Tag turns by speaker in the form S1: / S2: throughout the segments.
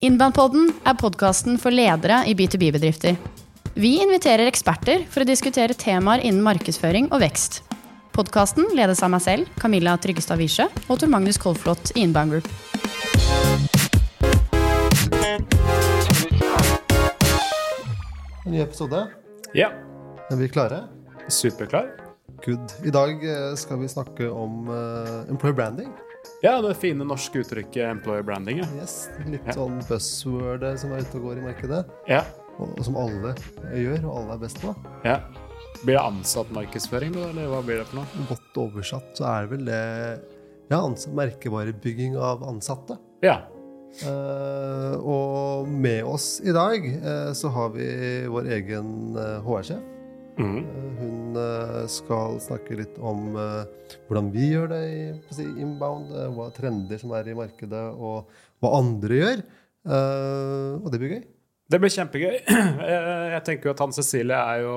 S1: Innbandpodden er podkasten for ledere i B2B-bedrifter. Vi inviterer eksperter for å diskutere temaer innen markedsføring og vekst. Podkasten ledes av meg selv, Camilla Tryggestad Wiesche, og Tor Magnus Kolflot i Inbound Group.
S2: En ny episode.
S3: Ja,
S2: Er vi klare?
S3: superklar.
S2: Good. I dag eh, skal vi snakke om uh, employer branding.
S3: Ja, det fine norske uttrykket employer branding. Ja.
S2: Yes, Litt
S3: Ja.
S2: sånn buzzword eh, som er ute og går i markedet.
S3: Ja,
S2: Og, og som alle gjør, og alle er best på.
S3: ja. Blir det ansattmarkedsføring, da, eller hva blir det for noe?
S2: Godt oversatt så er det vel det ja, merkevarebygging av ansatte.
S3: Ja.
S2: Uh, og med oss i dag uh, så har vi vår egen HR-sjef.
S3: Mhm.
S2: Eh, Hun eh, skal snakke litt om eh, hvordan vi gjør det i inbound, hva trender som er i markedet, og hva andre gjør. Og det blir gøy.
S3: Det blir kjempegøy. Jeg tenker jo at Hanne Cecilie er jo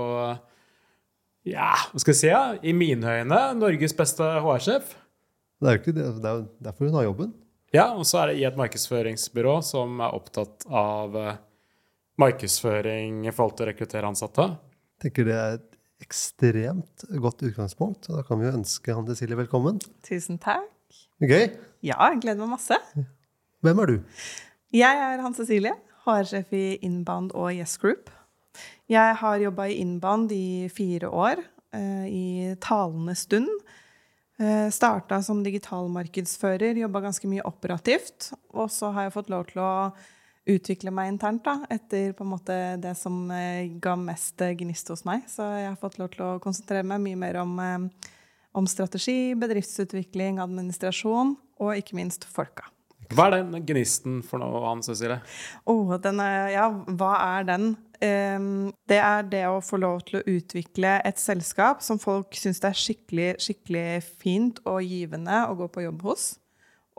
S3: Ja, hva skal jeg si? Ja? I mine øyne Norges beste HR-sjef.
S2: Det er jo ikke det, det er derfor hun har jobben.
S3: Ja, og så er det i et markedsføringsbyrå som er opptatt av markedsføring i forhold til å rekruttere ansatte.
S2: Tenker det er et ekstremt godt utgangspunkt. og Da kan vi jo ønske Hanne Cecilie velkommen.
S4: Tusen takk.
S2: Gøy.
S4: Ja, jeg gleder meg masse.
S2: Hvem er du?
S4: Jeg er Hans Cecilie, HR-sjef i Inbound og Yes Group. Jeg har jobba i Inbound i fire år, eh, i talende stund. Eh, Starta som digitalmarkedsfører, jobba ganske mye operativt. Og så har jeg fått lov til å utvikle meg internt da, etter på en måte det som eh, ga mest eh, gnist hos meg. Så jeg har fått lov til å konsentrere meg mye mer om, eh, om strategi, bedriftsutvikling, administrasjon og ikke minst folka.
S3: Hva er den gnisten for noe, annet, Cecilie?
S4: Oh, den er, ja, hva er den? Ehm, det er det å få lov til å utvikle et selskap som folk syns det er skikkelig, skikkelig fint og givende å gå på jobb hos.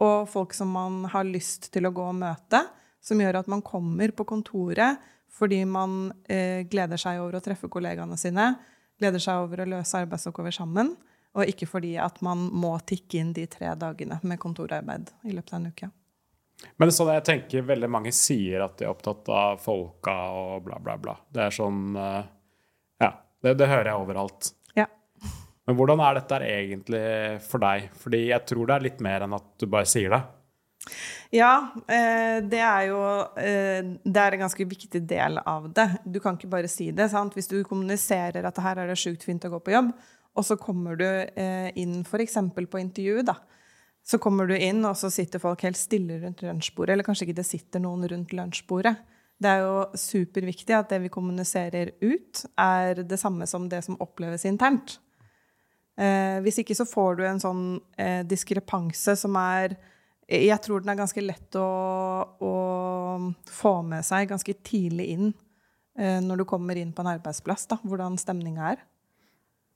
S4: Og folk som man har lyst til å gå og møte, som gjør at man kommer på kontoret fordi man eh, gleder seg over å treffe kollegaene sine, gleder seg over å løse arbeidsoppgaver sammen, og ikke fordi at man må tikke inn de tre dagene med kontorarbeid i løpet av en uke.
S3: Men sånn jeg tenker veldig mange sier at de er opptatt av folka og bla, bla, bla. Det er sånn eh, Ja, det, det hører jeg overalt.
S4: Ja.
S3: Men hvordan er dette egentlig for deg? Fordi jeg tror det er litt mer enn at du bare sier det.
S4: Ja, eh, det er jo eh, Det er en ganske viktig del av det. Du kan ikke bare si det. sant? Hvis du kommuniserer at her er det sjukt fint å gå på jobb, og så kommer du eh, inn f.eks. på intervju, da. Så kommer du inn, og så sitter folk helt stille rundt lunsjbordet. Eller kanskje ikke det sitter noen rundt lunsjbordet. Det er jo superviktig at det vi kommuniserer ut, er det samme som det som oppleves internt. Hvis ikke så får du en sånn diskrepanse som er Jeg tror den er ganske lett å, å få med seg ganske tidlig inn eh, når du kommer inn på en arbeidsplass, da, hvordan stemninga er.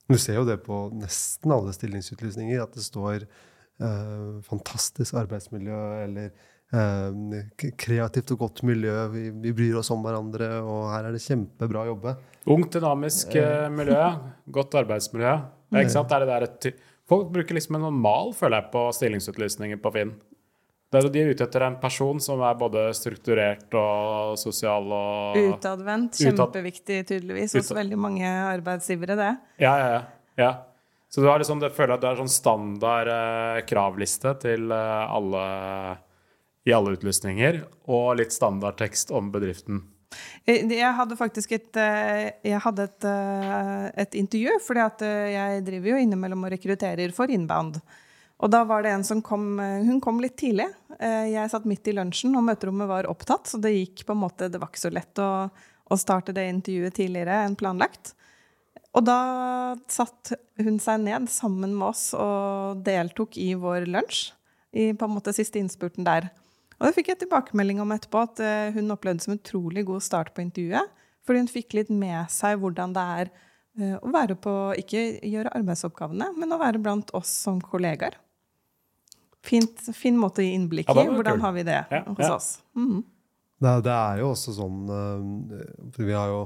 S2: Du ser jo det på nesten alle stillingsutlysninger, at det står eh, 'fantastisk arbeidsmiljø' eller eh, 'kreativt og godt miljø', vi, vi bryr oss om hverandre, og her er det kjempebra å jobbe.
S3: Ungt, dynamisk eh, miljø. Godt arbeidsmiljø. Det ikke sant? Det der et ty- Folk bruker liksom en normal, mal, føler jeg, på stillingsutlysninger på Finn. Det er, de er ute etter en person som er både strukturert og sosial og
S4: Utadvendt, kjempeviktig tydeligvis hos veldig mange arbeidsgivere, det.
S3: Ja, ja, ja. ja. Så du har liksom, det føler at det er sånn standard eh, kravliste til eh, alle i alle utlysninger, og litt standardtekst om bedriften.
S4: Eh, Jeg hadde faktisk et, eh, jeg hadde et, eh, et intervju, eh, jeg driver jo innimellom og rekrutterer for Inbound. Og da var det en som kom eh, Hun kom litt tidlig. Eh, Jeg satt midt i lunsjen, og møterommet var opptatt, så det gikk på en måte Det var ikke så lett å, å starte det intervjuet tidligere enn planlagt. Og da satt hun seg ned sammen med oss og deltok i vår lunsj. I på en måte siste innspurten der. Og det fikk jeg tilbakemelding om etterpå, at eh, hun opplevde som utrolig god start på intervjuet. Fordi hun fikk litt med seg hvordan det er å være på Ikke gjøre arbeidsoppgavene, men å være blant oss som kollegaer. Fint, fin måte å gi innblikk i.
S3: det
S4: Hvordan har vi det
S3: Ja,
S4: hos
S3: ja.
S4: oss? Mm.
S2: Det, det er jo også sånn eh, for Vi har jo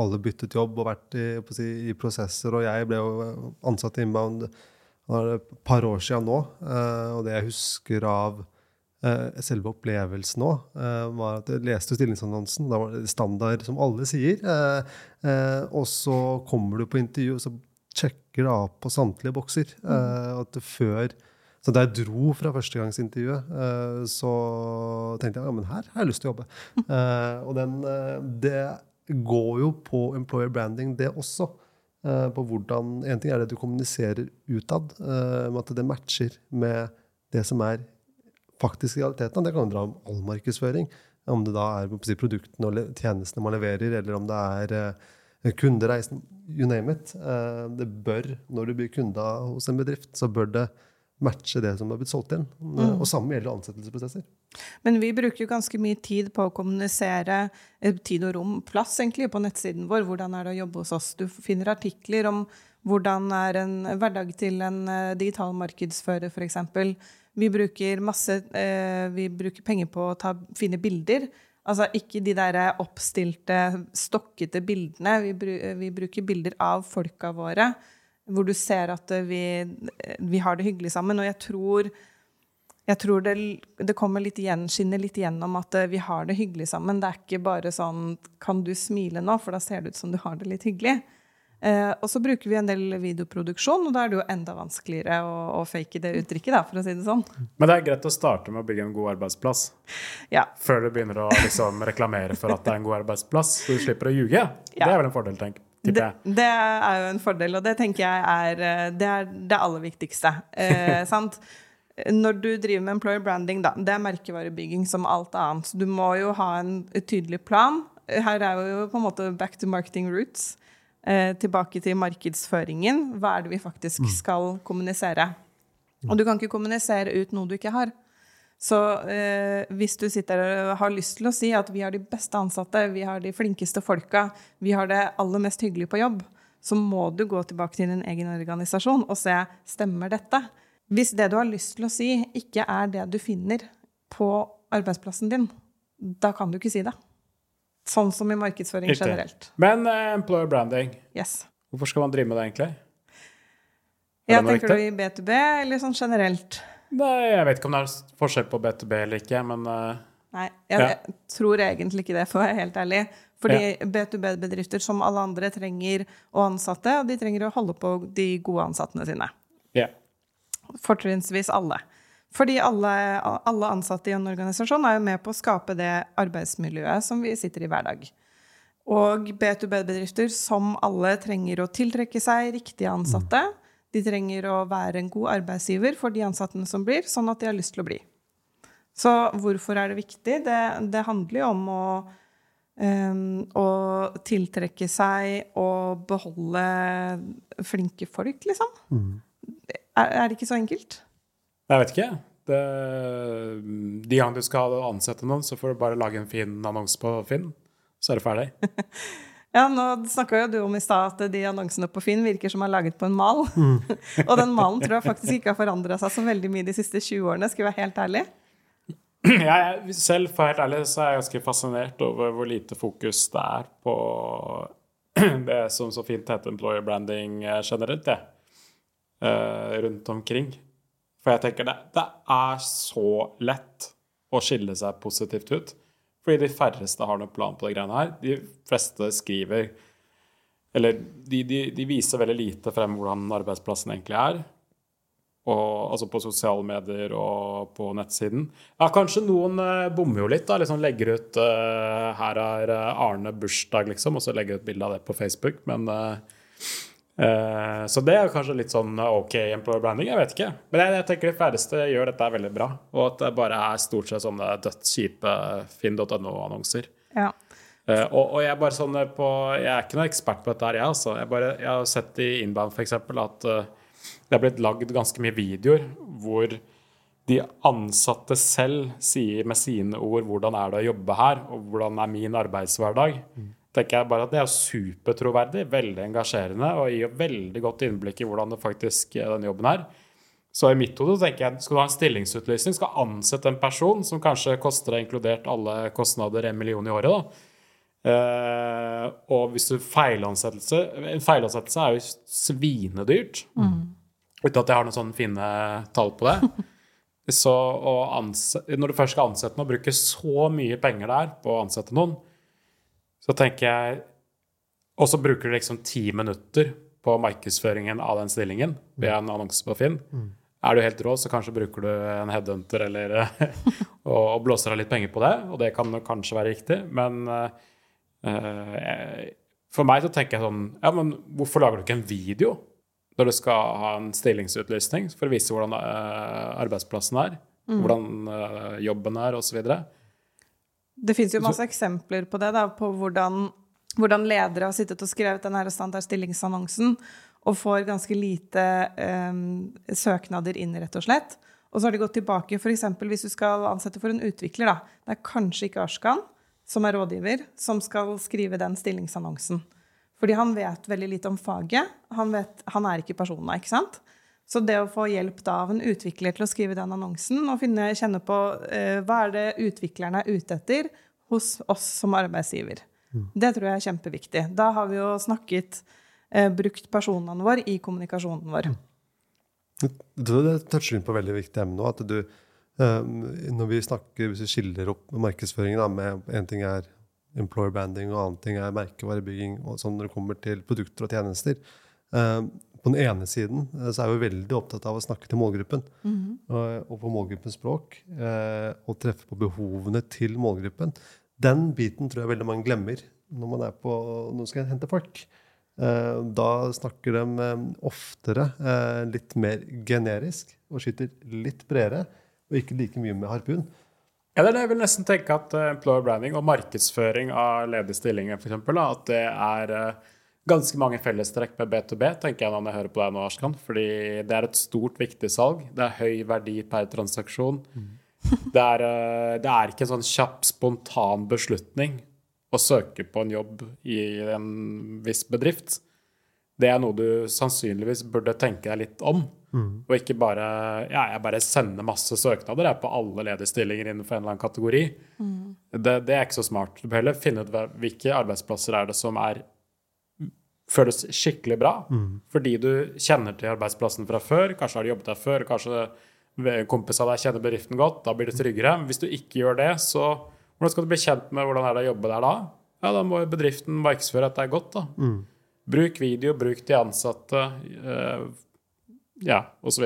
S2: alle byttet jobb og vært i, på si, i prosesser, og jeg ble jo ansatt i Inbound for et par år siden nå. eh, og det jeg husker av eh, selve opplevelsen òg, var at jeg leste stillingsannonsen. Da var det standard, som alle sier. Og så kommer du på intervju, og så sjekker det av på samtlige bokser. Eh, at før så da jeg dro fra førstegangsintervjuet, eh, så tenkte jeg ja, men her har jeg lyst til å jobbe. Eh, og den, eh, det går jo på employer branding, det også. På hvordan, En ting er det du kommuniserer utad, med at det matcher med det som er faktisk realiteten. Det kan dra om all markedsføring. Om det da er si, produktene og tjenestene man leverer, eller om det er kundereisen. You name it. Det bør, når du blir kunde hos en bedrift, så bør det matche det som har blitt solgt inn. Mm. Og samme gjelder ansettelsesprosesser.
S4: Men vi bruker jo ganske mye tid på å kommunisere eh, tid og rom, plass egentlig, på nettsiden vår. Hvordan er det å jobbe hos oss? Du finner artikler om hvordan er en hverdag til en eh, digital markedsfører, f.eks. Vi bruker masse eh, Vi bruker penger på å ta finne bilder. Altså ikke de der oppstilte, stokkete bildene. Vi, vi bruker bilder av folka våre, hvor du ser at eh, vi, vi har det hyggelig sammen. Og jeg tror jeg tror det, det kommer litt igjen, skinner litt gjennom at eh, vi har det hyggelig sammen. Det er ikke bare sånn 'Kan du smile nå?' For da ser det ut som du har det litt hyggelig. Eh, og så bruker vi en del videoproduksjon, og da er det jo enda vanskeligere å, å fake det uttrykket, da, for å si det sånn.
S3: Men det er greit å starte med å bygge en god arbeidsplass.
S4: Ja.
S3: Før du begynner å liksom reklamere for at det er en god arbeidsplass. Så du slipper å ljuge. Det er vel en fordel, tenk,
S4: Det, det er jo en fordel, og det tenker jeg er eh, det, er det aller viktigste. Eh, sant? Når du driver med employer branding, da, det er merkevarebygging som alt annet. Du må jo ha en tydelig plan. Her er jo på en måte back to marketing roots. Eh, tilbake til markedsføringen. Hva er det vi faktisk skal kommunisere? Og du kan ikke kommunisere ut noe du ikke har. Så eh, hvis du sitter og har lyst til å si at vi har de beste ansatte, vi har de flinkeste folka, vi har det aller mest hyggelig på jobb, så må du gå tilbake til din egen organisasjon og se stemmer dette. Hvis det du har lyst til å si, ikke er det du finner på arbeidsplassen din, da kan du ikke si det. Sånn som i markedsføring
S3: Riktig.
S4: generelt.
S3: Men uh, employer branding,
S4: Yes.
S3: hvorfor skal man drive med det egentlig?
S4: Ja, tenker du i B2B eller sånn generelt?
S3: Nei, jeg vet ikke om det er forskjell på B2B eller ikke, men uh,
S4: Nei, jeg,
S3: Ja.
S4: jeg tror egentlig ikke det, for å være helt ærlig. Fordi B2B-bedrifter som alle andre trenger å ansatte, og de trenger å holde på de gode ansattene sine.
S3: ja.
S4: Fortrinnsvis alle. Fordi alle, alle ansatte i en organisasjon er jo med på å skape det arbeidsmiljøet som vi sitter i hver dag. Og B2B-bedrifter, som alle, trenger å tiltrekke seg riktige ansatte. De trenger å være en god arbeidsgiver for de ansatte som blir, sånn at de har lyst til å bli. Så hvorfor er det viktig? Det, det handler jo om å, um, å tiltrekke seg og beholde flinke folk, liksom. Er, er det ikke så enkelt?
S3: Jeg vet ikke. Det, de gang du skal ansette noen, så får du bare lage en fin annonse på Finn, så er det ferdig.
S4: Ja, nå snakka jo du om i stad at de annonsene på Finn virker som er laget på en mal. og den malen tror jeg faktisk ikke har forandra seg så veldig mye de siste 20 årene, skal jeg være helt ærlig.
S3: Jeg, selv, for helt ærlig, så er jeg ganske fascinert over hvor lite fokus det er på det som så fint heter employer branding eh, generelt, det. Eh, rundt omkring. For jeg tenker det, det er så lett å skille seg positivt ut. Fordi de færreste har noen plan på de greiene her. De fleste skriver Eller de, de, de viser veldig lite frem hvordan arbeidsplassen egentlig er. Og, altså på sosiale medier og på nettsiden. Ja, kanskje noen eh, bommer jo litt. da, liksom Legger ut eh, 'Her er eh, Arne bursdag', liksom, og så legger ut bilde av det på Facebook. Men eh, eh, Så det er kanskje litt sånn eh, OK employer branding. Jeg vet ikke. Men jeg, jeg tenker de færreste gjør dette veldig bra. Og at det bare er stort sett sånne dødskjipe finn.no-annonser.
S4: Ja.
S3: Uh, og, og jeg er bare sånn på Jeg er ikke noen ekspert på dette her, jeg, altså. Jeg, bare, jeg har sett i Inbound f.eks. at uh, det er blitt lagd ganske mye videoer hvor de ansatte selv sier med sine ord hvordan er det å jobbe her, og hvordan er min arbeidshverdag. Tenker jeg bare at Det er supertroverdig, veldig engasjerende og gir veldig godt innblikk i hvordan det faktisk er denne jobben er. Så i mitt hode tenker jeg, skal du ha en stillingsutlysning, skal ansette en person som kanskje koster deg inkludert alle kostnader en million i året, da. Uh, og hvis du feilansettelse En feilansettelse er jo svinedyrt. Uten at jeg har noen sånne fine tall på det. så ansette, Når du først skal ansette noen, bruke så mye penger der på å ansette noen, så tenker jeg Og så bruker du liksom ti minutter på markedsføringen av den stillingen ved en annonse på Finn. Er du helt rå, så kanskje bruker du en headhunter eller og, og blåser av litt penger på det, og det kan kanskje være riktig, men uh, for meg så tenker jeg sånn Ja, men hvorfor lager du ikke en video når du skal ha en stillingsutlysning for å vise hvordan uh, arbeidsplassen er, hvordan uh, jobben er, osv.?
S4: Det fins jo masse eksempler på det, da, på hvordan, hvordan ledere har sittet og skrevet den standard stillingsannonsen og får ganske lite um, søknader inn, rett og slett. Og så har de gått tilbake, f.eks. hvis du skal ansette for en utvikler. da. Det er kanskje ikke Arskan, som er rådgiver, som skal skrive den stillingsannonsen. Fordi han vet veldig lite om faget. Han, vet, han er ikke personen, ikke sant? Så det å få hjelp da av en utvikler til å skrive den annonsen og finne, kjenne på eh, hva er det utviklerne er ute etter hos oss som arbeidsgiver, det tror jeg er kjempeviktig. Da har vi jo snakket, eh, brukt personene våre i kommunikasjonen vår.
S2: Du toucher inn på veldig viktig emne nå. at du, eh, Når vi snakker, hvis vi skiller opp markedsføringen da, med En ting er employer branding, og annen ting er merkevarebygging og sånn når det kommer til produkter og tjenester. Eh, På den ene siden eh, så er vi veldig opptatt av å snakke til målgruppen. og, og på målgruppens språk. eh, Og treffe på behovene til målgruppen. Den biten tror jeg veldig mange glemmer når man er på, når man skal hente folk. Eh, Da snakker de eh, oftere eh, litt mer generisk og skyter litt bredere, og ikke like mye med harpun.
S3: Ja, det er det jeg vil nesten tenke at eh, employer branding og markedsføring av ledige stillinger, f.eks., at det er eh, ganske mange fellestrekk med B2B, tenker jeg når jeg hører på deg nå, Arskan. Fordi det er et stort, viktig salg. Det er høy verdi per transaksjon. Det, er, eh, det er ikke en sånn kjapp, spontan beslutning å søke på en jobb i en viss bedrift. Det er noe du sannsynligvis burde tenke deg litt om. Og ikke bare ja, jeg bare sender masse søknader jeg, på alle ledige stillinger innenfor en eller annen kategori. Det, det er ikke så smart. Du bør heller finne ut hvilke arbeidsplasser er det som er føles skikkelig bra. Fordi du kjenner til arbeidsplassen fra før. Kanskje har du jobbet der før. Kanskje kompis av deg kjenner bedriften godt. Da blir du tryggere. Hvis du ikke gjør det, så hvordan skal du bli kjent med hvordan er det å jobbe der da? Ja, Da må bedriften markedsføre at det er godt. da. Bruk video, bruk de ansatte, eh, ja, osv.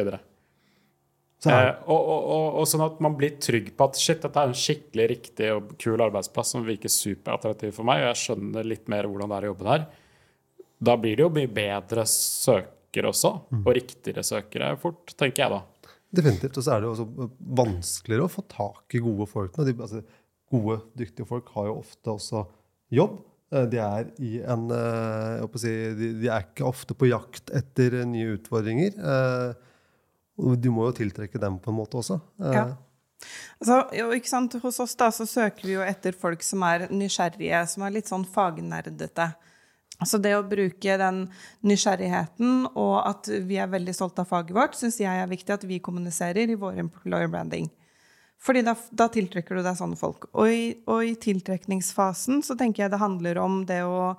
S2: Så
S3: Eh, og, og, og, og sånn at man blir trygg på at shit, dette er en skikkelig riktig og kul arbeidsplass som virker superattraktiv for meg, og jeg skjønner litt mer hvordan det er å jobbe der. Da blir det jo mye bedre søkere også, og riktigere søkere fort, tenker jeg da.
S2: Definitivt. Og så er det jo også vanskeligere å få tak i gode folk. De, altså, gode, dyktige folk har jo ofte også jobb. Eh, De er, i en, eh, jeg å si, de, de er ikke ofte på jakt etter nye utfordringer. eh, du må jo tiltrekke dem på en måte også.
S4: Ja. Altså, jo, ikke sant? Hos oss da, så søker vi jo etter folk som er nysgjerrige, som er litt sånn fagnerdete. Altså det å bruke den nysgjerrigheten og at vi er veldig stolte av faget vårt, syns jeg er viktig at vi kommuniserer i vår employer branding. Fordi da, da tiltrekker du deg sånne folk. Og i, og i tiltrekningsfasen så tenker jeg det handler om det å,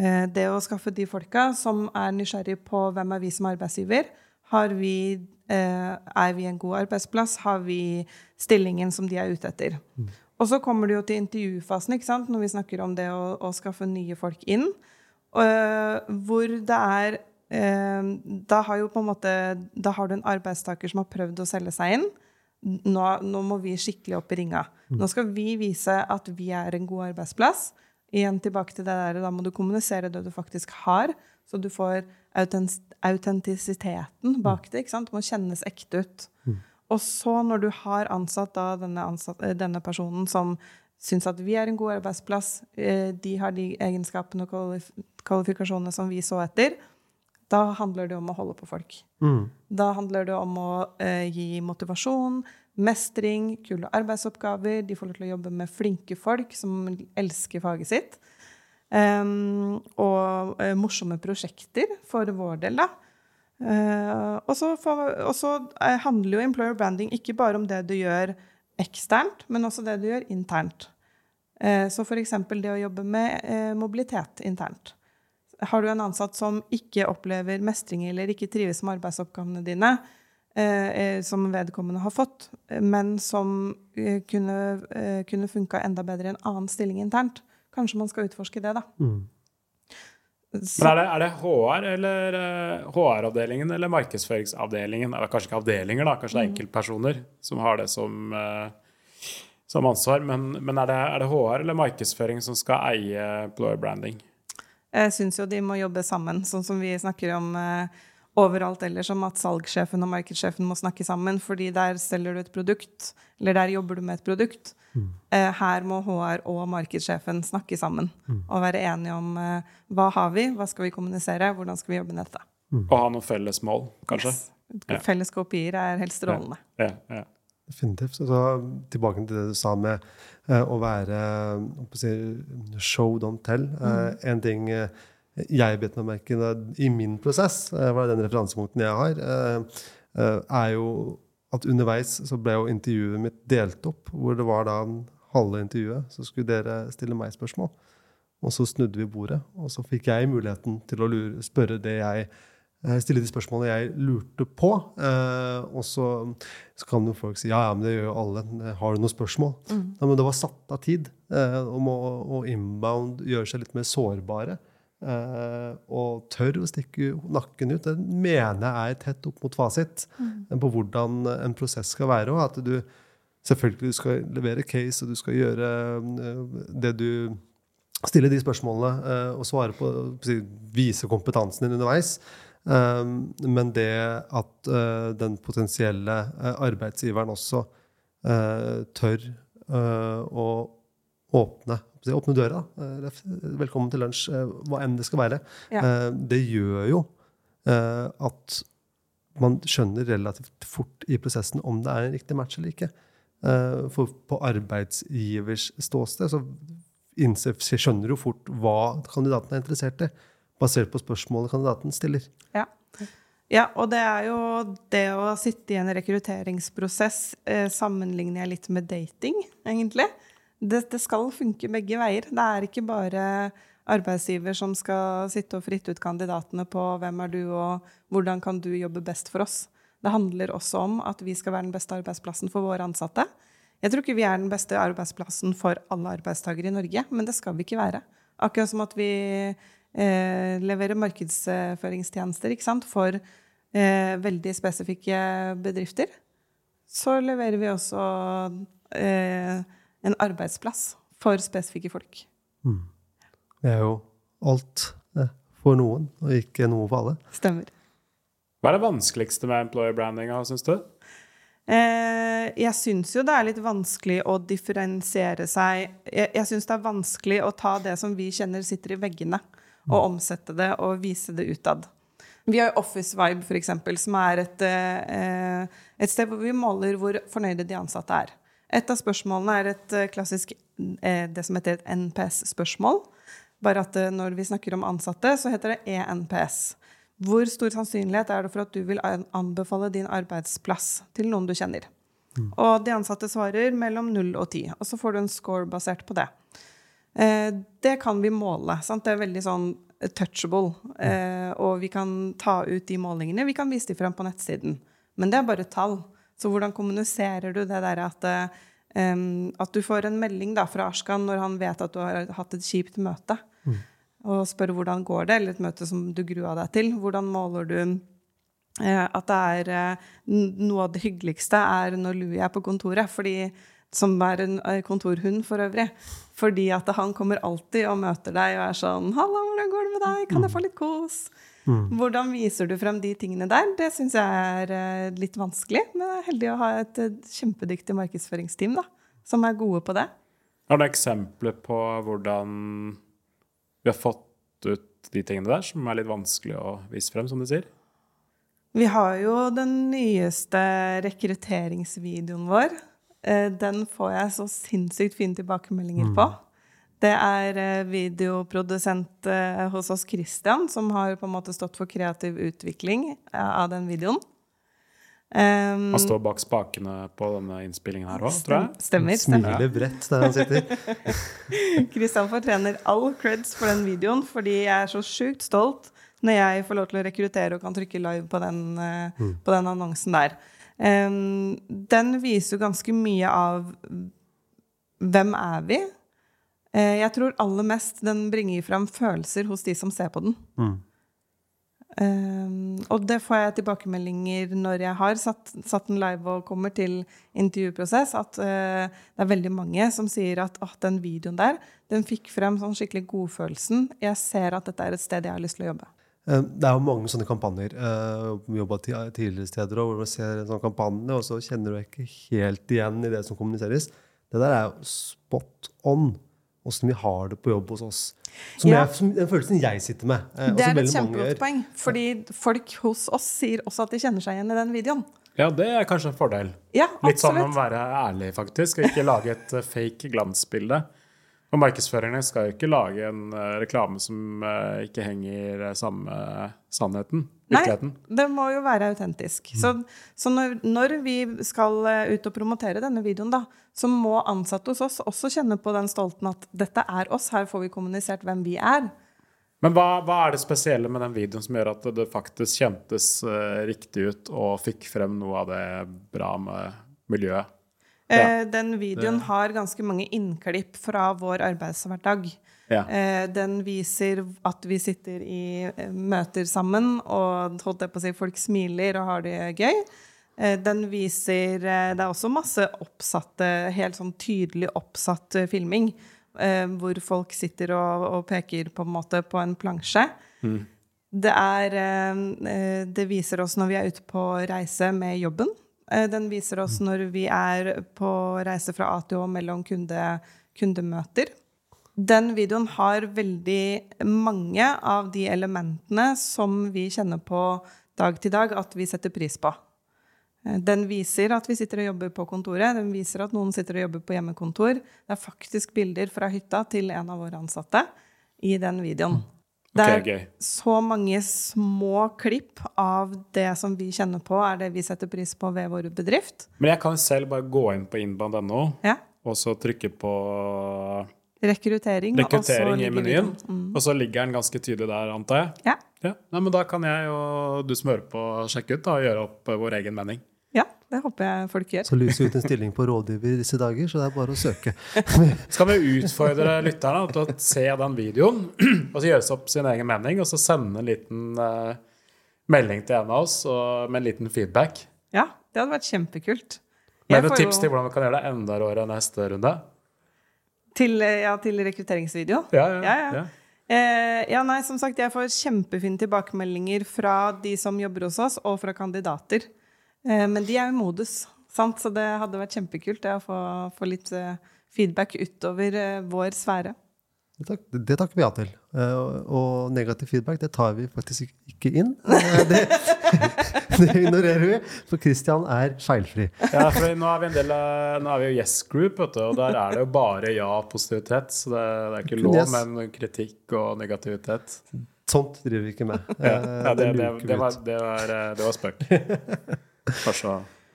S4: eh, det å skaffe de folka som er nysgjerrige på hvem er vi som arbeidsgiver. Har vi, eh, er vi en god arbeidsplass? Har vi stillingen som de er ute etter? Og så kommer det jo til intervjufasen, når vi snakker om det å, å skaffe nye folk inn. Eh, hvor det er eh, Da har jo på en måte Da har du en arbeidstaker som har prøvd å selge seg inn. Nå, nå må vi skikkelig opp i ringa. Nå skal vi vise at vi er en god arbeidsplass. Igjen tilbake til det der, Da må du kommunisere det du faktisk har, så du får autentisiteten bak det. ikke sant? Det må kjennes ekte ut. Og så, når du har ansatt da denne, ansatt, eh, denne personen som syns at vi er en god arbeidsplass, eh, de har de egenskapene og kvalif kvalifikasjonene som vi så etter, da handler det om å holde på folk. Da handler det om å eh, gi motivasjon, mestring, kule arbeidsoppgaver. De får lov til å jobbe med flinke folk som elsker faget sitt. Um, og eh, morsomme prosjekter for vår del, da. Uh, og så handler jo employer branding ikke bare om det du gjør eksternt, men også det du gjør internt. Eh, så f.eks. det å jobbe med eh, mobilitet internt. Har du en ansatt som ikke opplever mestring eller ikke trives med arbeidsoppgavene dine, eh, som vedkommende har fått, men som kunne, kunne funka enda bedre i en annen stilling internt. Kanskje man skal utforske det, da.
S2: Mm.
S4: Så,
S3: Men er det, er det HR eller eh, HR-avdelingen eller markedsføringsavdelingen? Eller kanskje ikke avdelinger, da, kanskje det er enkeltpersoner som har det som, eh, som ansvar. Men, men er, det, er det HR eller markedsføring som skal eie employer branding?
S4: jeg syns jo de må jobbe sammen, sånn som vi snakker om eh, overalt ellers, om at salgssjefen og markedssjefen må snakke sammen, fordi der selger du et produkt, eller der jobber du med et produkt. Eh, her må HR og markedssjefen snakke sammen og være enige om eh, hva har vi, hva skal vi kommunisere, hvordan skal vi jobbe med dette.
S3: Og ha noen felles mål, kanskje?
S4: Yes.
S3: Ja.
S4: Felles kopier er helt strålende.
S3: Ja, ja.
S2: Definitivt. Så tilbake til det du sa med eh, å være eh, jeg si, show, don't tell. Eh, en ting eh, jeg bet meg merke i min prosess, eh, var den referansepunkten jeg har, eh, eh, er jo at underveis så ble jo intervjuet mitt delt opp, hvor det var da halve intervjuet, så skulle dere stille meg spørsmål. Og så snudde vi bordet, og så fikk jeg muligheten til å lure, spørre det jeg Stille de spørsmålene jeg lurte på. Eh, og så, så kan jo folk si ja, ja, men det gjør jo alle. Har du noen spørsmål? Ja, men det var satt av tid. Eh, om å, å, inbound gjøre seg litt mer sårbare. Eh, og tør å stikke nakken ut. Det mener jeg er tett opp mot fasit mm. på hvordan en prosess skal være. Og at du selvfølgelig du skal levere case, og du skal gjøre eh, det du Stille de spørsmålene eh, og svare på Vise kompetansen din underveis. Eh, men det at eh, den potensielle eh, arbeidsgiveren også eh, tør eh, å åpne, åpne døra. eh, velkommen til lunsj, eh, hva enn det skal være.
S4: Ja.
S2: Eh, det gjør jo at man skjønner relativt fort i prosessen om det er en riktig match eller ikke. For på arbeidsgivers ståsted så skjønner du fort hva kandidaten er interessert i, basert på spørsmålet kandidaten stiller.
S4: Ja. ja, og det er jo det å sitte i en rekrutteringsprosess eh, sammenligner jeg litt med dating, egentlig. Det, det skal funke begge veier. Det er ikke bare arbeidsgiver som skal sitte og fritte ut kandidatene på hvem er du, og hvordan kan du jobbe best for oss. Det handler også om at vi skal være den beste arbeidsplassen for våre ansatte. Jeg tror ikke vi er den beste arbeidsplassen for alle arbeidstakere i Norge, men det skal vi ikke være. Akkurat som at vi eh, leverer markedsføringstjenester for eh, veldig spesifikke bedrifter, så leverer vi også eh, en arbeidsplass for spesifikke folk.
S2: Det er jo alt eh, for noen, og ikke noe for alle.
S4: Stemmer.
S3: Hva er det vanskeligste med employer brandinga, syns du?
S4: Eh, jeg syns jo det er litt vanskelig å differensiere seg Jeg, jeg syns det er vanskelig å ta det som vi kjenner sitter i veggene, og omsette det og vise det utad. Vi har jo Office Vibe, for eksempel, som er et, eh, et sted hvor vi måler hvor fornøyde de ansatte er. Et av spørsmålene er et eh, klassisk eh, det som heter et NPS-spørsmål. Bare at eh, når vi snakker om ansatte, så heter det ENPS. Hvor stor sannsynlighet er det for at du vil anbefale din arbeidsplass til noen du kjenner? Og de ansatte svarer mellom 0 og 10, og så får du en score basert på det. Eh, det kan vi måle. Sant? Det er veldig sånn touchable. Eh, og vi kan ta ut de målingene. Vi kan vise dem frem på nettsiden. Men det er bare tall. Så hvordan kommuniserer du det der at, um, at du får en melding da, fra Ashkan når han vet at du har hatt et kjipt møte, og spør hvordan går det, eller et møte som du grua deg til. Hvordan måler du uh, at det er uh, noe av det hyggeligste er når Louis er på kontoret, fordi, som er en kontorhund for øvrig. Fordi at han kommer alltid og møter deg og er sånn 'Halla, hvordan går det med deg? Kan jeg få litt kos?' Hvordan viser du frem de tingene der? Det syns jeg er eh, litt vanskelig. Men jeg er heldig å ha et eh, kjempedyktig markedsføringsteam da, som er gode på det.
S3: Har du eksempler på hvordan vi har fått ut de tingene der, som er litt vanskelig å vise frem, som du sier?
S4: Vi har jo den nyeste rekrutteringsvideoen vår. Eh, Den får jeg så sinnssykt fine tilbakemeldinger på. Det er eh, videoprodusent eh, hos oss, Christian, som har på en måte stått for kreativ utvikling eh, av den videoen. Um,
S3: Han står bak spakene på denne innspillingen her òg, tror jeg.
S4: Stemmer. stemmer.
S2: Smiler bredt der han sitter.
S4: Christian fortjener all creds for den videoen, fordi jeg er så sjukt stolt når jeg får lov til å rekruttere og kan trykke live på den, mm. på den annonsen der. Um, den viser jo ganske mye av hvem er vi? Eh, jeg tror aller mest den bringer fram følelser hos de som ser på den. Um, og det får jeg tilbakemeldinger når jeg har satt, satt den live og kommer til intervjuprosess, at uh, det er veldig mange som sier at oh, den videoen der, den fikk frem sånn skikkelig godfølelsen. Jeg ser at dette er et sted jeg har lyst til å jobbe.
S2: Eh, Det er jo mange sånne kampanjer. Uh, Jobba tidligere steder hvor man ser en sånn kampanje, og så kjenner du ikke helt igjen i det som kommuniseres. Det der er jo spot on. Åssen vi har det på jobb hos oss. Som
S4: Ja.
S2: jeg, som, den følelsen jeg sitter med. eh,
S4: Det er et kjempegodt poeng, fordi folk hos oss sier også at de kjenner seg igjen i den videoen.
S3: Ja, det er kanskje en fordel.
S4: Ja,
S3: Litt sånn om å være ærlig, faktisk, og ikke lage et eh, fake glansbilde. Og markedsførerne skal jo ikke lage en eh, reklame som eh, ikke henger sammen samme sannheten.
S4: Nei, det må jo være autentisk. Så, så når, når vi skal eh, ut og promotere denne videoen, da, så må ansatte hos oss også kjenne på den stolten at dette er oss, her får vi kommunisert hvem vi er.
S3: Men hva, hva er det spesielle med den videoen som gjør at det faktisk kjentes uh, riktig ut og fikk frem noe av det bra med miljøet?
S4: Eh, den videoen har ganske mange innklipp fra vår arbeidshverdag.
S3: Ja.
S4: Eh, den viser at vi sitter i eh, møter sammen, og holdt jeg på å si, folk smiler og har det gøy. Eh, den viser Det er også masse oppsatte, helt sånn tydelig oppsatt filming. Eh, hvor folk sitter og, og peker på en måte på en plansje. Det, er, det viser oss når vi er ute på reise med jobben. Eh, Den viser oss når vi er på reise fra A til Å mellom kunde, kundemøter. Den videoen har veldig mange av de elementene som vi kjenner på dag til dag at vi setter pris på. Eh, Den viser at vi sitter og jobber på kontoret. Den viser at noen sitter og jobber på hjemmekontor. Det er faktisk bilder fra hytta til en av våre ansatte i den videoen. Det er
S3: gøy.
S4: så mange små klipp av det som vi kjenner på, er det vi setter pris på ved vår bedrift.
S3: Men jeg kan selv bare gå inn på innband.no
S4: Ja.
S3: og så trykke på
S4: Rekruttering.
S3: rekruttering i menyen,
S4: Mm.
S3: og så ligger den ganske tydelig der, antar jeg.
S4: Ja.
S3: Ja, Nei, men Da kan jeg og du som hører på, sjekke ut da, og gjøre opp eh, vår egen mening.
S4: ja, det håper jeg folk gjør.
S2: Så lyser ut en stilling på rådgiver i disse dager, så det er bare å søke.
S3: Skal vi utfordre lytterne til å se den videoen og så gjøre opp sin egen mening, og så sende en liten uh, melding til en av oss og, med en liten feedback?
S4: Ja, det hadde vært kjempekult.
S3: Med noen tips til hvordan vi kan gjøre det enda råere neste runde?
S4: Til, eh, ja, til rekrutteringsvideo.
S3: Ja, ja.
S4: Ja, ja.
S3: ja.
S4: Eh, ja, nei, som sagt, jeg får kjempefine tilbakemeldinger fra de som jobber hos oss, og fra kandidater. Eh, men de er jo modus, sant? så det hadde vært kjempekult det, å få, få litt eh, feedback utover eh, vår sfære.
S2: Det, tak, det takker vi ja til. Eh, og, negativ feedback det tar vi faktisk ikke- inn. Eh, det, det ignorerer vi, for Christian er feilfri.
S3: Ja, for nå er vi en del av, nå er vi jo Yes Group, vet du, og der er det jo bare ja og positivitet. Så det, det er ikke lov
S2: yes.
S3: men kritikk og negativitet.
S2: Sånt driver vi ikke med.
S3: Ja,
S2: Eh,
S3: ja, det, det, var, det, var, det var spøk.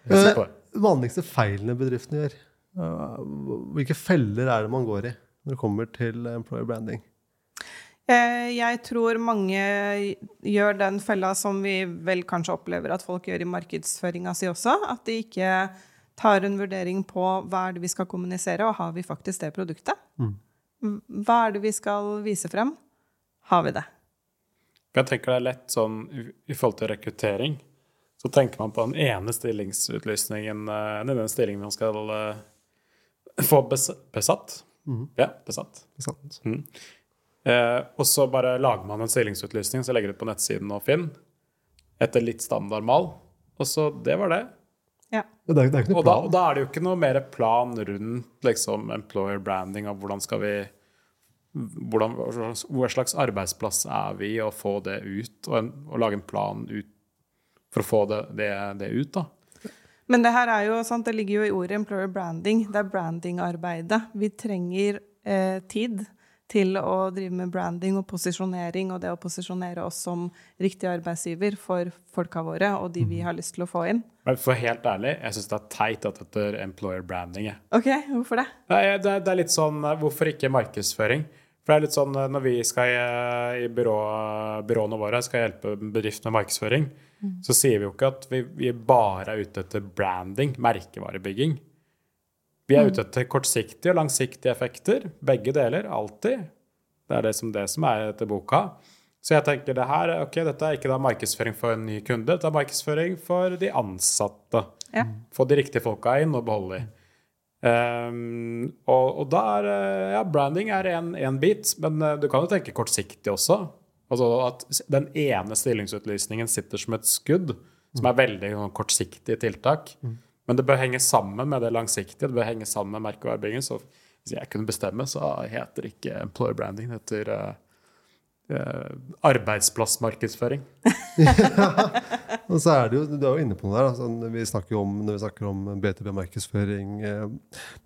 S3: Bare
S2: vanligste feilene bedriftene gjør. Hvilke feller er det man går i når det kommer til employer branding?
S4: Eh, jeg tror mange gjør den fella som vi vel kanskje opplever at folk gjør i markedsføringa si også. At de ikke tar en vurdering på hva er det vi skal kommunisere, og har vi faktisk det produktet? Hva er det vi skal vise frem? Har vi det?
S3: Jeg tenker det er lett sånn i, forhold til rekruttering. Så tenker man på den ene stillingsutlysningen, eh, den ene stillingen man skal eh, få bes, besatt. Ja, besatt.
S2: Sant?
S3: Eh, og så bare lager man en stillingsutlysning, så legger det det på nettsiden og Finn. Etter litt standardmal. Og så det var det.
S4: Ja.
S2: Det er, det er ikke
S3: Og da, og da er det jo ikke noe mer plan rundt liksom, employer branding og hvordan skal vi hvordan, Hva slags arbeidsplass er vi, og få det ut, og, en, og lage en plan ut for å få det, det, det ut, da.
S4: Men det her er jo, sant, det ligger jo i ordet employer branding. Det er brandingarbeidet. Vi trenger eh, tid til å drive med branding og posisjonering, og det å posisjonere oss som riktig arbeidsgiver for folka våre og de vi har lyst til å få inn.
S3: Men for helt ærlig, jeg syns det er teit at dette er employer branding. jeg.
S4: Ok, hvorfor det?
S3: Nei, det, det er litt sånn eh, Hvorfor ikke markedsføring? For det er litt sånn eh, når vi skal i, i byrå, byråene våre skal hjelpe bedrift med markedsføring, så sier vi jo ikke at vi, vi bare er ute etter branding, merkevarebygging. Vi er ute etter kortsiktige og langsiktige effekter. Begge deler. Alltid. Det er det som, det som er etter boka. Så jeg tenker det her, ok, dette er ikke da markedsføring for en ny kunde, dette er markedsføring for de ansatte.
S4: Ja.
S3: Få de riktige folka inn og beholde de. Um, og, og da er eh, ja, branding er en bit, men uh, du kan jo tenke kortsiktig også. Altså at den ene stillingsutlysningen sitter som et skudd, som er veldig kortsiktige kortsiktig tiltak. Men det bør henge sammen med det langsiktige, det bør henge sammen med merkevarebygging. Så hvis jeg kunne bestemme, så heter ikke employer branding, det heter uh, arbeidsplassmarkedsføring.
S2: Og så er det jo, Du er jo inne på noe der. Altså, vi snakker jo om, når vi snakker om B2B-markedsføring, eh,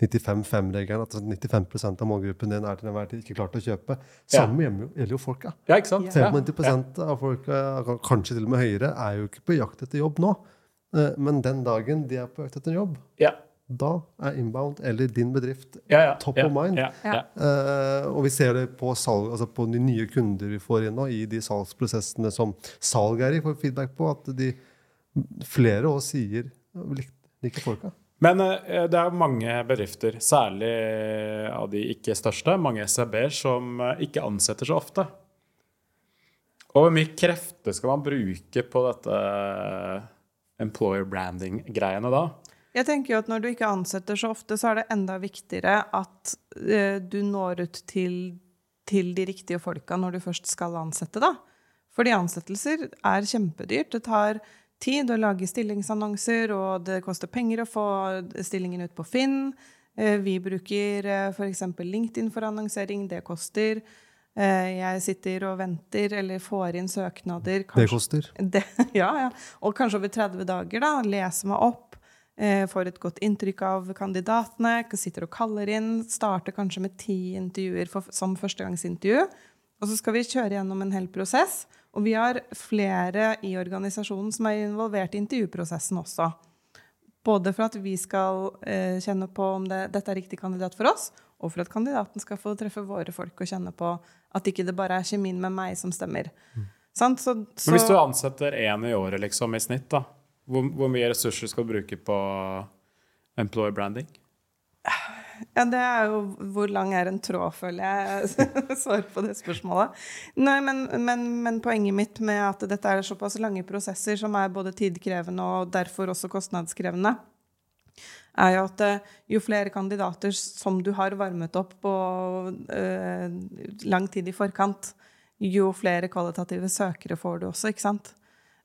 S2: 95-5-regelen, at 95 av målgruppen din er til enhver tid ikke klart å kjøpe. Samme jo- gjelder jo folka.
S3: Ja, ikke sant? Ja.
S2: 95 av folka, kanskje til og med høyere, er jo ikke på jakt etter jobb nå. Eh, Men den dagen de er på jakt etter jobb,
S3: Ja.
S2: Da er inbound eller din bedrift
S3: Ja, ja,
S2: Top
S3: ja,
S2: of mind. Eh, og vi ser det på, salg, altså på de nye kunder vi får inn nå, i de salgsprosessene som salg er i, får feedback på at de flere også sier lik- liker folka.
S3: Men uh, det er mange bedrifter, særlig av de ikke største, mange SRB-er, som eh, ikke ansetter så ofte. Og hvor mye krefter skal man bruke på dette eh, employer branding-greiene da?
S4: Jeg tenker jo at Når du ikke ansetter så ofte, så er det enda viktigere at eh, du når ut til, til de riktige folka når du først skal ansette. da. Fordi ansettelser er kjempedyrt. Det tar tid å lage stillingsannonser, og det koster penger å få stillingen ut på Finn. Eh, vi bruker eh, f.eks. LinkedIn for annonsering. Det koster. Jeg sitter og venter eller får inn søknader.
S2: Det koster.
S4: det, ja, ja. Og kanskje over 30 dager, da. Leser meg opp, får et godt inntrykk av kandidatene, sitter og kaller inn, starter kanskje med ti intervjuer for, som førstegangsintervju. Og så skal vi kjøre gjennom en hel prosess. Og vi har flere i organisasjonen som er involvert i intervjuprosessen også. Både for at vi skal eh, kjenne på om det, dette er riktig kandidat for oss, og for at kandidaten skal få treffe våre folk og kjenne på at ikke det bare er kjemien med meg som stemmer. Sant? Så, så,
S3: Men hvis du ansetter én i året liksom i snitt, da, hvor, hvor mye ressurser skal du bruke på employer branding?
S4: Ja, det er jo hvor lang er en tråd, føler jeg. Svar på det spørsmålet. Nei, men, men, men poenget mitt med at dette er såpass lange prosesser som er både tidkrevende og derfor også kostnadskrevende, er jo at eh, jo flere kandidater som du har varmet opp på øh, lang tid i forkant, jo flere kvalitative søkere får du også, ikke sant?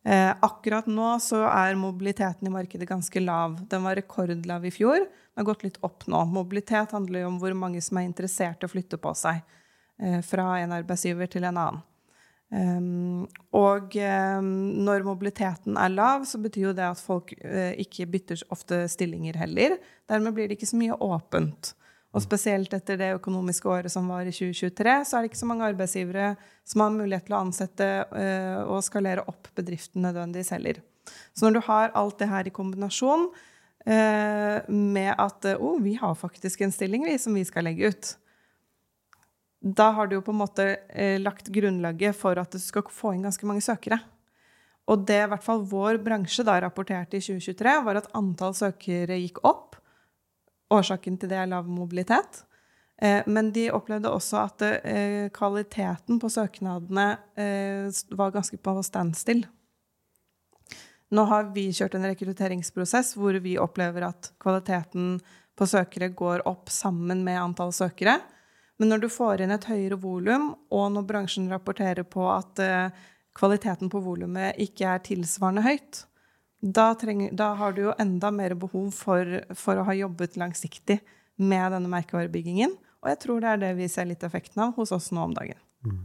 S4: Eh, akkurat nå så er mobiliteten i markedet ganske lav. Den var rekordlav i fjor. Den har gått litt opp nå. Mobilitet handler jo om hvor mange som er interessert i å flytte på seg eh, fra en arbeidsgiver til en annen. Um, og når mobiliteten er lav, så betyr jo det at folk eh, ikke bytter ofte stillinger heller. Dermed blir det ikke så mye åpent. Og spesielt etter det økonomiske året som var i 2023, så er det ikke så mange arbeidsgivere som har mulighet til å ansette eh, og skalere opp bedriften nødvendigvis heller. Så når du har alt det her i kombinasjon eh, med at eh, oh, vi har faktisk en stilling vi, som vi skal legge ut, da har du jo på en måte lagt grunnlaget for at du skal få inn ganske mange søkere. Og det i hvert fall vår bransje da rapporterte i 2023, var at antall søkere gikk opp. Årsaken til det er lav mobilitet. Eh, men de opplevde også at eh, kvaliteten på søknadene eh, var ganske på standstill. Nå har vi kjørt en rekrutteringsprosess hvor vi opplever at kvaliteten på søkere går opp sammen med antall søkere. Men når du får inn et høyere volum, og når bransjen rapporterer på at kvaliteten på volumet ikke er tilsvarende høyt, da, trenger, da, har du jo enda mer behov for, for, å ha jobbet langsiktig med denne merkevarebyggingen. Og jeg tror det er det vi ser litt effekten av hos oss nå om dagen.
S2: Mm.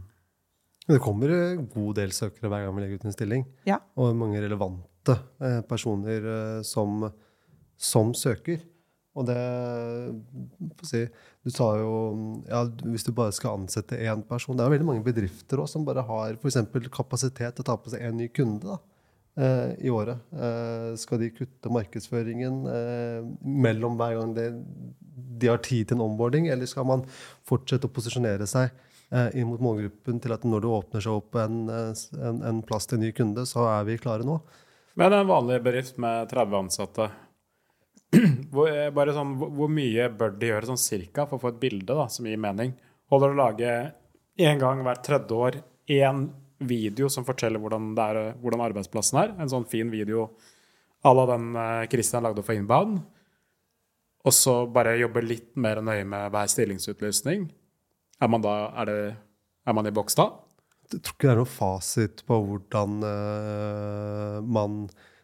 S2: Det kommer en god del søkere hver gang vi legger ut en stilling.
S4: Ja.
S2: Og mange relevante eh, personer eh, som, som søker. Og det si, Du sa jo ja, Hvis du bare skal ansette én person Det er veldig mange bedrifter også, som bare har for kapasitet til å ta på seg en ny kunde. da. Eh, i året. Eh, skal de kutte markedsføringen eh, mellom hver gang de, de har tid til en onboarding, eller skal man fortsette å posisjonere seg inn mot målgruppen til at når det åpner seg opp en, en, en plass til en ny kunde, så er vi klare nå?
S3: Men en vanlig bedrift med 30 ansatte, hvor, sånn, hvor mye bør de gjøre sånn cirka for å få et bilde da, som gir mening? Holder det å lage én gang hvert tredje år én video som forteller hvordan, er, hvordan arbeidsplassen er? En sånn fin video à la den Kristian Christian lagde for Inbound? Og så bare jobbe litt mer nøye med hver stillingsutlysning? Er man da er, det, er man i boks da?
S2: Jeg tror ikke det er noen fasit på hvordan uh, man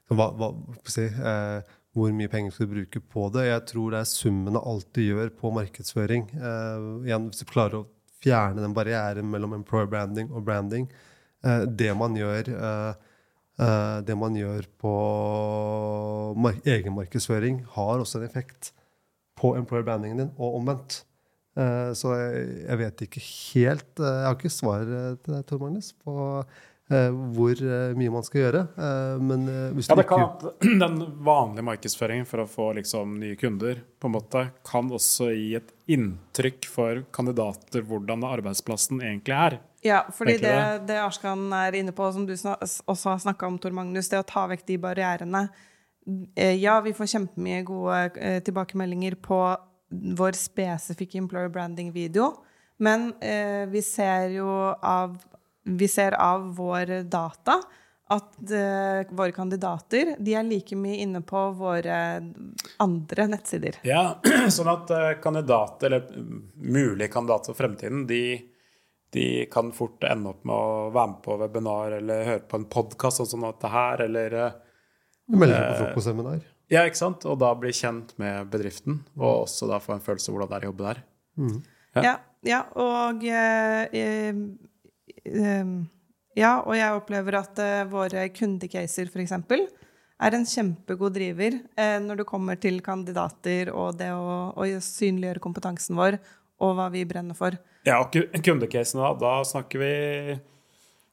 S2: hva, hva, si, uh, hvor mye penger skal du bruke på det. Jeg tror det er summen av alt du gjør på markedsføring. Uh, igjen, Hvis du klarer å fjerne den barrieren mellom employer branding og branding. Eh, det man gjør eh, eh, det man gjør på mar egenmarkedsføring, har også en effekt på employer brandingen din, og omvendt. Så jeg, vet ikke helt Jeg har ikke svar til deg, Tor Magnus, på hvor mye man skal gjøre. Men hvis
S3: ja, det kan at Den vanlige markedsføringen for å få liksom, nye kunder på en måte, kan også gi et inntrykk for kandidater hvordan arbeidsplassen egentlig er.
S4: Ja, fordi det, det Arskan er inne på, som du også har snakka om, Tor Magnus, det å ta vekk de barrierene. Ja, vi får kjempemye gode tilbakemeldinger på vår spesifikke employer branding-video. Men eh, vi ser jo av vi ser av vår data at uh, våre kandidater de er like mye inne på våre andre nettsider.
S3: Ja, sånn at uh, kandidater, eller mulige kandidater for fremtiden, de, de, kan fort ende opp med å være med på webinar eller høre på en podkast sånn som dette her, eller uh,
S2: Melde seg på frokostseminar.
S3: Ja, ikke sant? Og da bli kjent med bedriften, og også da få en følelse av hvordan det er å jobbe der.
S4: Mm. Ja. ja. ja, og Ehm, ja, og jeg opplever at eh, våre kundecaser f.eks. er en kjempegod driver når det kommer til kandidater og det å, å, synliggjøre kompetansen vår og hva vi brenner for.
S3: Ja, og kundecasen da, da snakker vi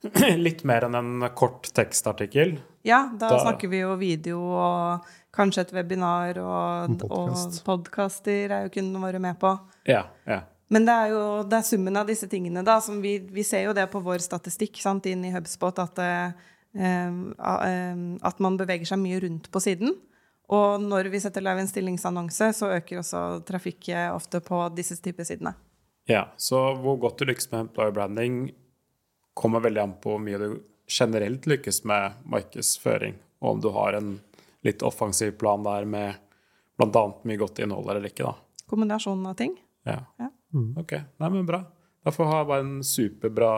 S3: litt mer enn en kort tekstartikkel.
S4: Ja, da, da, snakker vi jo video og kanskje et webinar og, podcast. og podkaster er jo kundene våre med på.
S3: Ja, ja.
S4: Men det er jo det er summen av disse tingene, da. Som vi, vi ser jo det på vår statistikk sant, inn i Hubspot, at, eh, at man beveger seg mye rundt på siden. Og når vi setter live en stillingsannonse, så øker også trafikket ofte på disse typer sidene.
S3: Ja, så hvor godt du lykkes med employer branding, kommer veldig an på hvor mye du generelt lykkes med markedsføring, og om du har en litt offensiv plan der med bl.a. mye godt innhold eller ikke. da.
S4: Kombinasjonen av ting.
S3: Ja. ja. Mm. Ok, Nei, men bra. Da får ha bare en superbra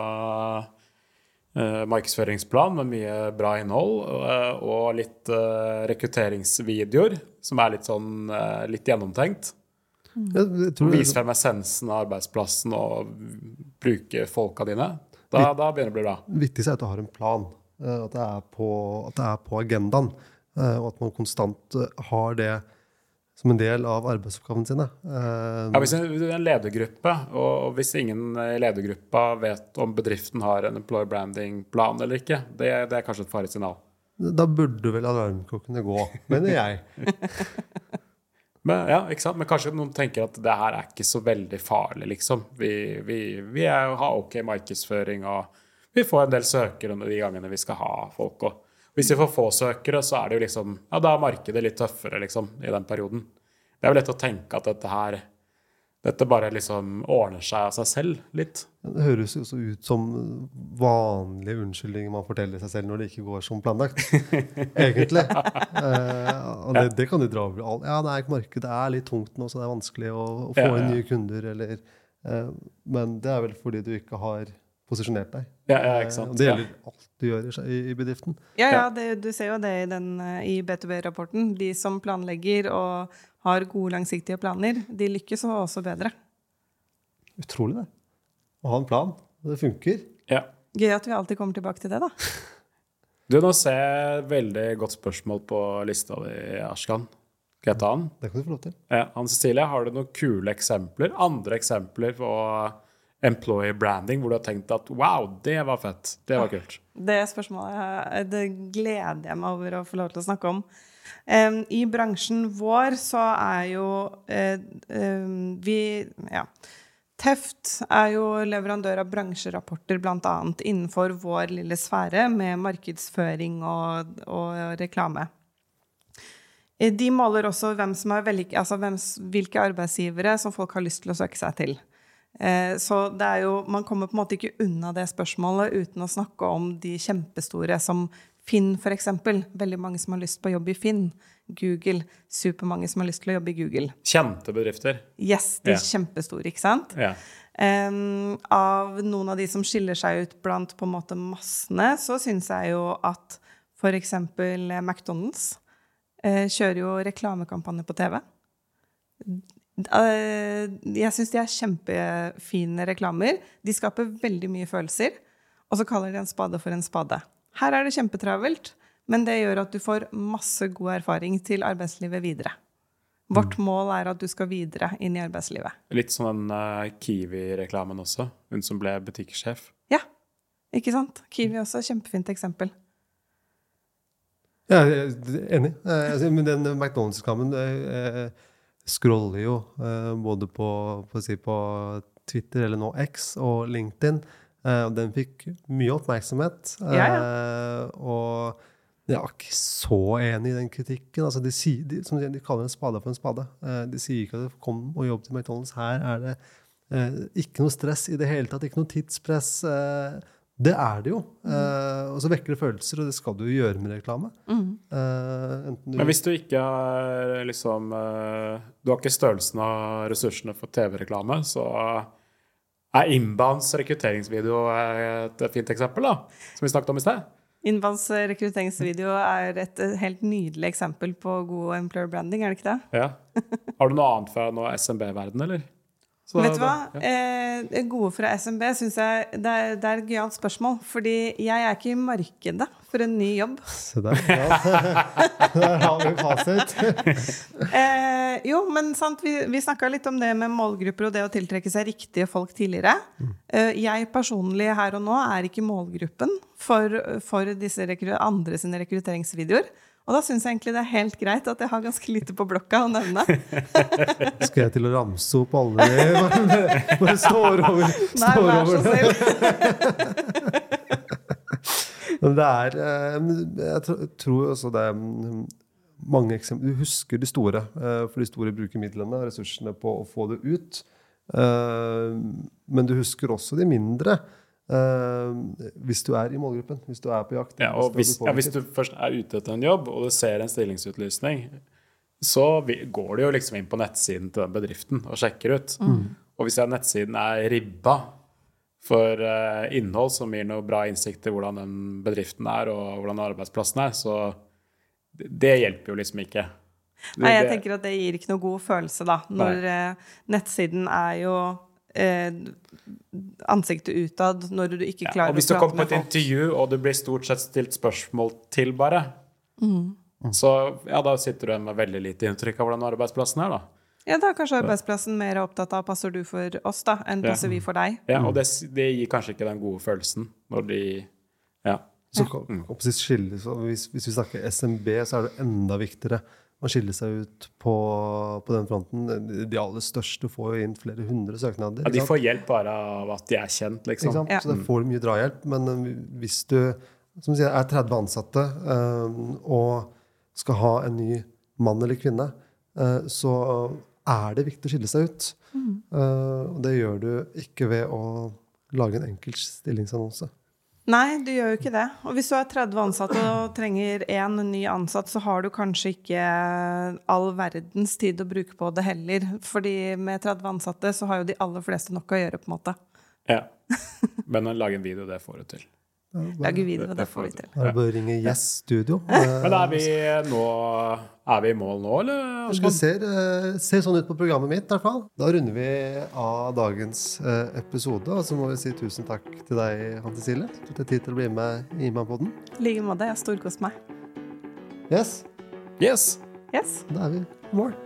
S3: markedsføringsplan med mye bra innhold eh, og litt eh, rekrutteringsvideoer som er litt sånn eh, litt gjennomtenkt. Mm. Vise frem essensen av arbeidsplassen og bruke folka dine. Da, da begynner det å bli bra.
S2: Viktigst er at du har en plan. Eh, at det er på, det er på agendaen. Eh, og at man konstant har det som en del av arbeidsoppgavene sine.
S3: Uh, ja, hvis det er en ledergruppe, og hvis ingen i ledergruppa vet om bedriften har en employer branding-plan eller ikke, det, det er kanskje et farlig signal?
S2: Da burde vel alarmklokkene gå, mener jeg.
S3: Men, ja, ikke sant? Men kanskje noen tenker at det her er ikke så veldig farlig, liksom. Vi, vi, vi er, har ok markedsføring, og vi får en del søkere de gangene vi skal ha folk. Og hvis vi får få søkere, så er det jo liksom Ja, da er markedet litt tøffere, liksom, i den perioden. Det er jo lett å tenke at dette her dette bare liksom ordner seg av seg selv litt.
S2: Det høres jo så ut som vanlige unnskyldninger man forteller seg selv når det ikke går som planlagt. Egentlig. eh, og det, det, kan du dra over. Ja, det er ikke markedet er litt tungt nå, så det er vanskelig å, å få inn nye kunder. Eller, eh, men det er vel fordi du ikke har posisjonert deg.
S3: Ja, ja, ikke sant.
S2: Eh, det gjelder alt du gjør i, i bedriften.
S4: Ja, ja det, du ser jo det i, den, eh, i B2B-rapporten. De som planlegger og har gode, langsiktige planer, de lykkes også bedre.
S2: Utrolig, det. Å ha en plan. Det funker.
S3: Ja.
S4: Gøy at vi alltid kommer tilbake til det, da.
S3: Du, nå ser jeg et veldig godt spørsmål på lista di, Ashkan. Skal jeg ta den?
S2: Det kan du få lov til.
S3: Ja, Ann Cecilie, har du noen kule eksempler? Andre eksempler på employee branding, hvor du har tenkt at wow, det var fett. Det var kult.
S4: Det spørsmålet det gleder jeg meg over å få lov til å snakke om. Um, I bransjen vår så er jo uh, um, vi Ja. Teft er jo leverandør av bransjerapporter bl.a. innenfor vår lille sfære med markedsføring og, og reklame. De måler også hvem som er velge, altså hvem, hvilke arbeidsgivere som folk har lyst til å søke seg til. Eh, så det er jo, man kommer på en måte ikke unna det spørsmålet uten å snakke om de kjempestore som Finn, f.eks. Veldig mange som har lyst på jobb i Finn. Google. Supermange som har lyst til å jobbe i Google.
S3: Kjente bedrifter.
S4: Yes, de er ja. kjempestore, ikke sant?
S3: Ja.
S4: Um, av noen av de som skiller seg ut blant på en måte massene, så syns jeg jo at f.eks. McDonald's uh, kjører jo reklamekampanje på TV. Uh, jeg syns de er kjempefine reklamer. De skaper veldig mye følelser. Og så kaller de en spade for en spade. Her er det kjempetravelt. Men det gjør at du får masse god erfaring til arbeidslivet videre. Vårt mm. mål er at du skal videre inn i arbeidslivet.
S3: Litt sånn uh, Kiwi-reklamen også. Hun som ble butikksjef.
S4: Ja, ikke sant? Kiwi også. Kjempefint eksempel.
S2: Ja, jeg er enig. Eh, men den McDonald's-reklamen eh, scroller jo eh, både på, på, si, på, Twitter, eller nå X, og LinkedIn. Eh, og den fikk mye oppmerksomhet.
S4: Ja, ja.
S2: Eh, og jeg er ikke så enig i den kritikken. Altså, de, sier, de, de, kaller en spade for en spade. Eh, de sier ikke at kom og jobb til McDonald's. Her er det eh, ikke noe stress i det hele tatt. Ikke noe tidspress. Eh, det er det jo. Mm. Uh, og så vekker det følelser, og det skal du jo gjøre med reklame.
S4: Mm.
S3: Eh, du Men hvis du ikke er liksom uh, Du har ikke størrelsen av ressursene for TV-reklame, så er inbounds rekrutteringsvideo et fint eksempel, da, som vi snakket om i sted.
S4: Inbounds rekrutteringsvideo er et helt nydelig eksempel på god employer branding, er det ikke det?
S3: Ja. Har du noe annet fra noe SMB-verden, eller?
S4: Så Vet du hva? Ja. Eh, gode fra SMB syns jeg det er, det er, et gøyalt spørsmål. Fordi jeg er ikke i markedet for en ny jobb.
S2: Se der. Ja. der har vi fasit.
S4: eh, jo, men sant, vi, vi snakka litt om det med målgrupper og det å tiltrekke seg riktige folk tidligere. Mm. Eh, jeg personlig her og nå er ikke målgruppen for, for disse andre sine rekrutteringsvideoer. Og da syns jeg egentlig det er helt greit at jeg har ganske lite på blokka å nevne.
S2: Skal jeg til å ramse opp alle de? Bare står over.
S4: Nei, vær så snill.
S2: Men det er eh, Jeg tror også det er mm, mange eksempler Du husker de store, eh, for de store bruker midlene og ressursene på å få det ut. Eh, men du husker også de mindre. Uh, hvis du er i målgruppen, hvis du er på jakt.
S3: Ja, og hvis, ja, hvis, du først er ute etter en jobb, og du ser en stillingsutlysning, så går du jo liksom inn på nettsiden til den bedriften og sjekker ut. Mm. Og hvis nettsiden er ribba for uh, innhold som gir noe bra innsikt i hvordan den bedriften er, og hvordan arbeidsplassen er, så det, det hjelper jo liksom ikke.
S4: Nei, jeg tenker at det gir ikke noe god følelse, da. Når uh, nettsiden er jo eh, ansiktet utad når du ikke klarer ja,
S3: og Hvis du kommer på et intervju, og du blir stort sett stilt spørsmål til, bare,
S4: mm.
S3: så ja, da sitter du med veldig lite inntrykk av hvordan arbeidsplassen er, da.
S4: Ja, da er kanskje arbeidsplassen mer opptatt av passer du for oss, da, enn ja. passer vi for deg.
S3: Ja, og det, det, gir kanskje ikke den gode følelsen når de Ja.
S2: Så, mm. skille, så hvis, hvis vi snakker SMB, så er det enda viktigere å skiller seg ut på, på, den fronten. De aller største får jo inn flere hundre søknader.
S3: Ja, De får hjelp bare av at de er kjent, liksom.
S2: Ja. Så da får du mye drahjelp. Men um, hvis du som sier, er 30 ansatte um, og skal ha en ny mann eller kvinne, uh, så er det viktig å skille seg ut.
S4: Mm.
S2: Og det gjør du ikke ved å lage en enkel stillingsannonse.
S4: Nei, du gjør jo ikke det. Og hvis du er 30 ansatte og trenger én ny ansatt, så har du kanskje ikke all verdens tid å bruke på det heller. Fordi med 30 ansatte så har jo de aller fleste nok å gjøre, på en måte.
S3: Ja. Men å lage en video, det får du til.
S4: Lage video, det får vi til.
S2: Da er det bare å ringe Yes Studio.
S3: Men er vi, nå, er vi i mål nå, eller?
S2: Det ser, eh, ser, sånn ut på programmet mitt, i hvert fall. Da runder vi av dagens eh, episode. Og så må vi si tusen takk til deg, Hanne Cecilie, Du tok deg tid til å bli med i Innbandpodden.
S4: I like måte. Jeg har storkost meg.
S2: Yes.
S3: Yes.
S4: Yes.
S2: Da er vi i mål.